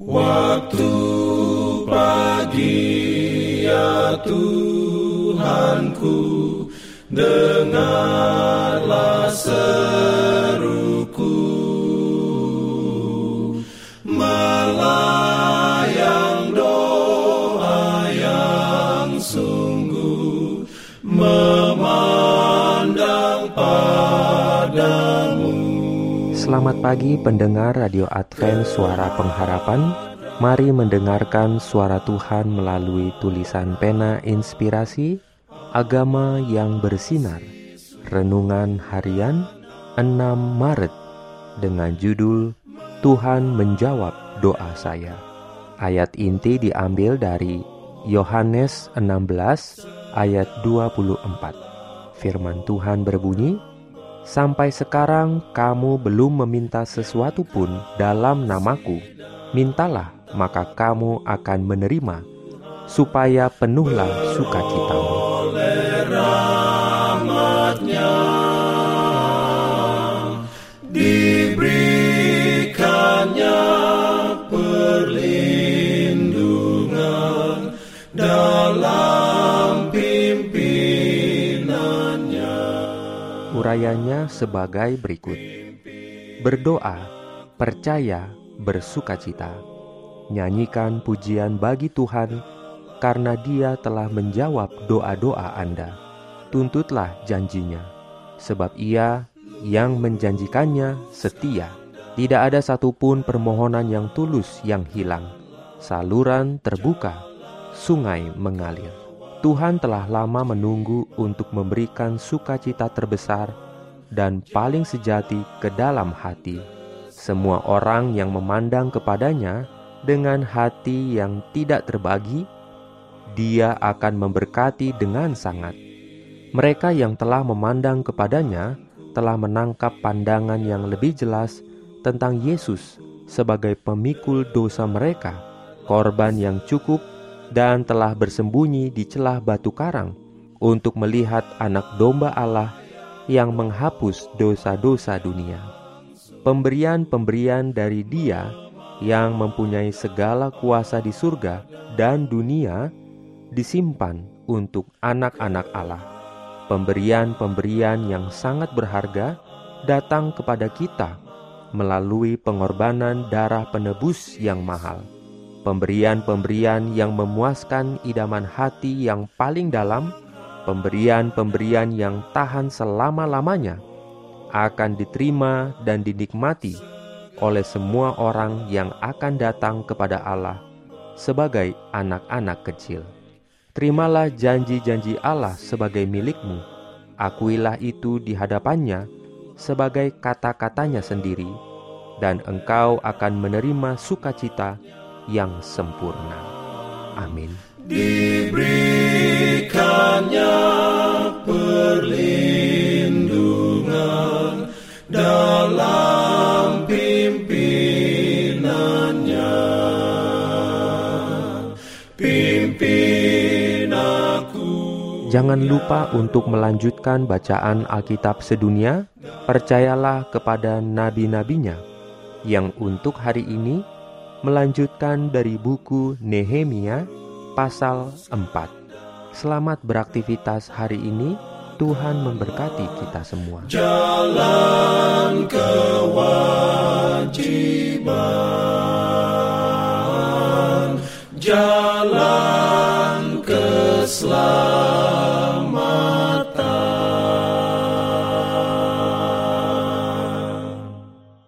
Waktu pagi ya Tuhanku Dengarlah seruku. Melayang doa yang sungguh Memandang padamu Selamat pagi pendengar Radio Advent Suara Pengharapan. Mari mendengarkan suara Tuhan melalui tulisan pena inspirasi Agama yang bersinar. Renungan harian 6 Maret Dengan judul Tuhan menjawab doa saya Ayat inti diambil dari Yohanes 16 ayat 24 Firman Tuhan berbunyi Sampai sekarang kamu belum meminta sesuatu pun dalam namaku. Mintalah, maka kamu akan menerima, supaya penuhlah sukacitamu. Urayanya sebagai berikut. Berdoa, percaya, bersukacita. Nyanyikan pujian bagi Tuhan karena Dia telah menjawab doa-doa Anda. Tuntutlah janjinya, sebab Ia yang menjanjikannya setia. Tidak ada satupun permohonan yang tulus yang hilang. Saluran terbuka, sungai mengalir. Tuhan telah lama menunggu untuk memberikan sukacita terbesar dan paling sejati ke dalam hati. Semua orang yang memandang kepadanya dengan hati yang tidak terbagi, dia akan memberkati dengan sangat. Mereka yang telah memandang kepadanya telah menangkap pandangan yang lebih jelas tentang Yesus sebagai pemikul dosa mereka, korban yang cukup dan telah bersembunyi di celah batu karang untuk melihat anak domba Allah yang menghapus dosa-dosa dunia. Pemberian-pemberian dari Dia yang mempunyai segala kuasa di surga dan dunia disimpan untuk anak-anak Allah. Pemberian-pemberian yang sangat berharga datang kepada kita melalui pengorbanan darah penebus yang mahal. Pemberian-pemberian yang memuaskan idaman hati yang paling dalam, pemberian-pemberian yang tahan selama-lamanya, akan diterima dan dinikmati oleh semua orang yang akan datang kepada Allah sebagai anak-anak kecil. Terimalah janji-janji Allah sebagai milikmu, akuilah itu di hadapannya sebagai kata-katanya sendiri, dan engkau akan menerima sukacita yang sempurna. Amin. diberikannya perlindungan dalam pimpinannya pimpin aku Jangan lupa untuk melanjutkan bacaan Alkitab sedunia. Percayalah kepada nabi-nabinya yang untuk hari ini melanjutkan dari buku Nehemia pasal 4. Selamat beraktivitas hari ini. Tuhan memberkati kita semua. jalan kewajiban jalan keselamatan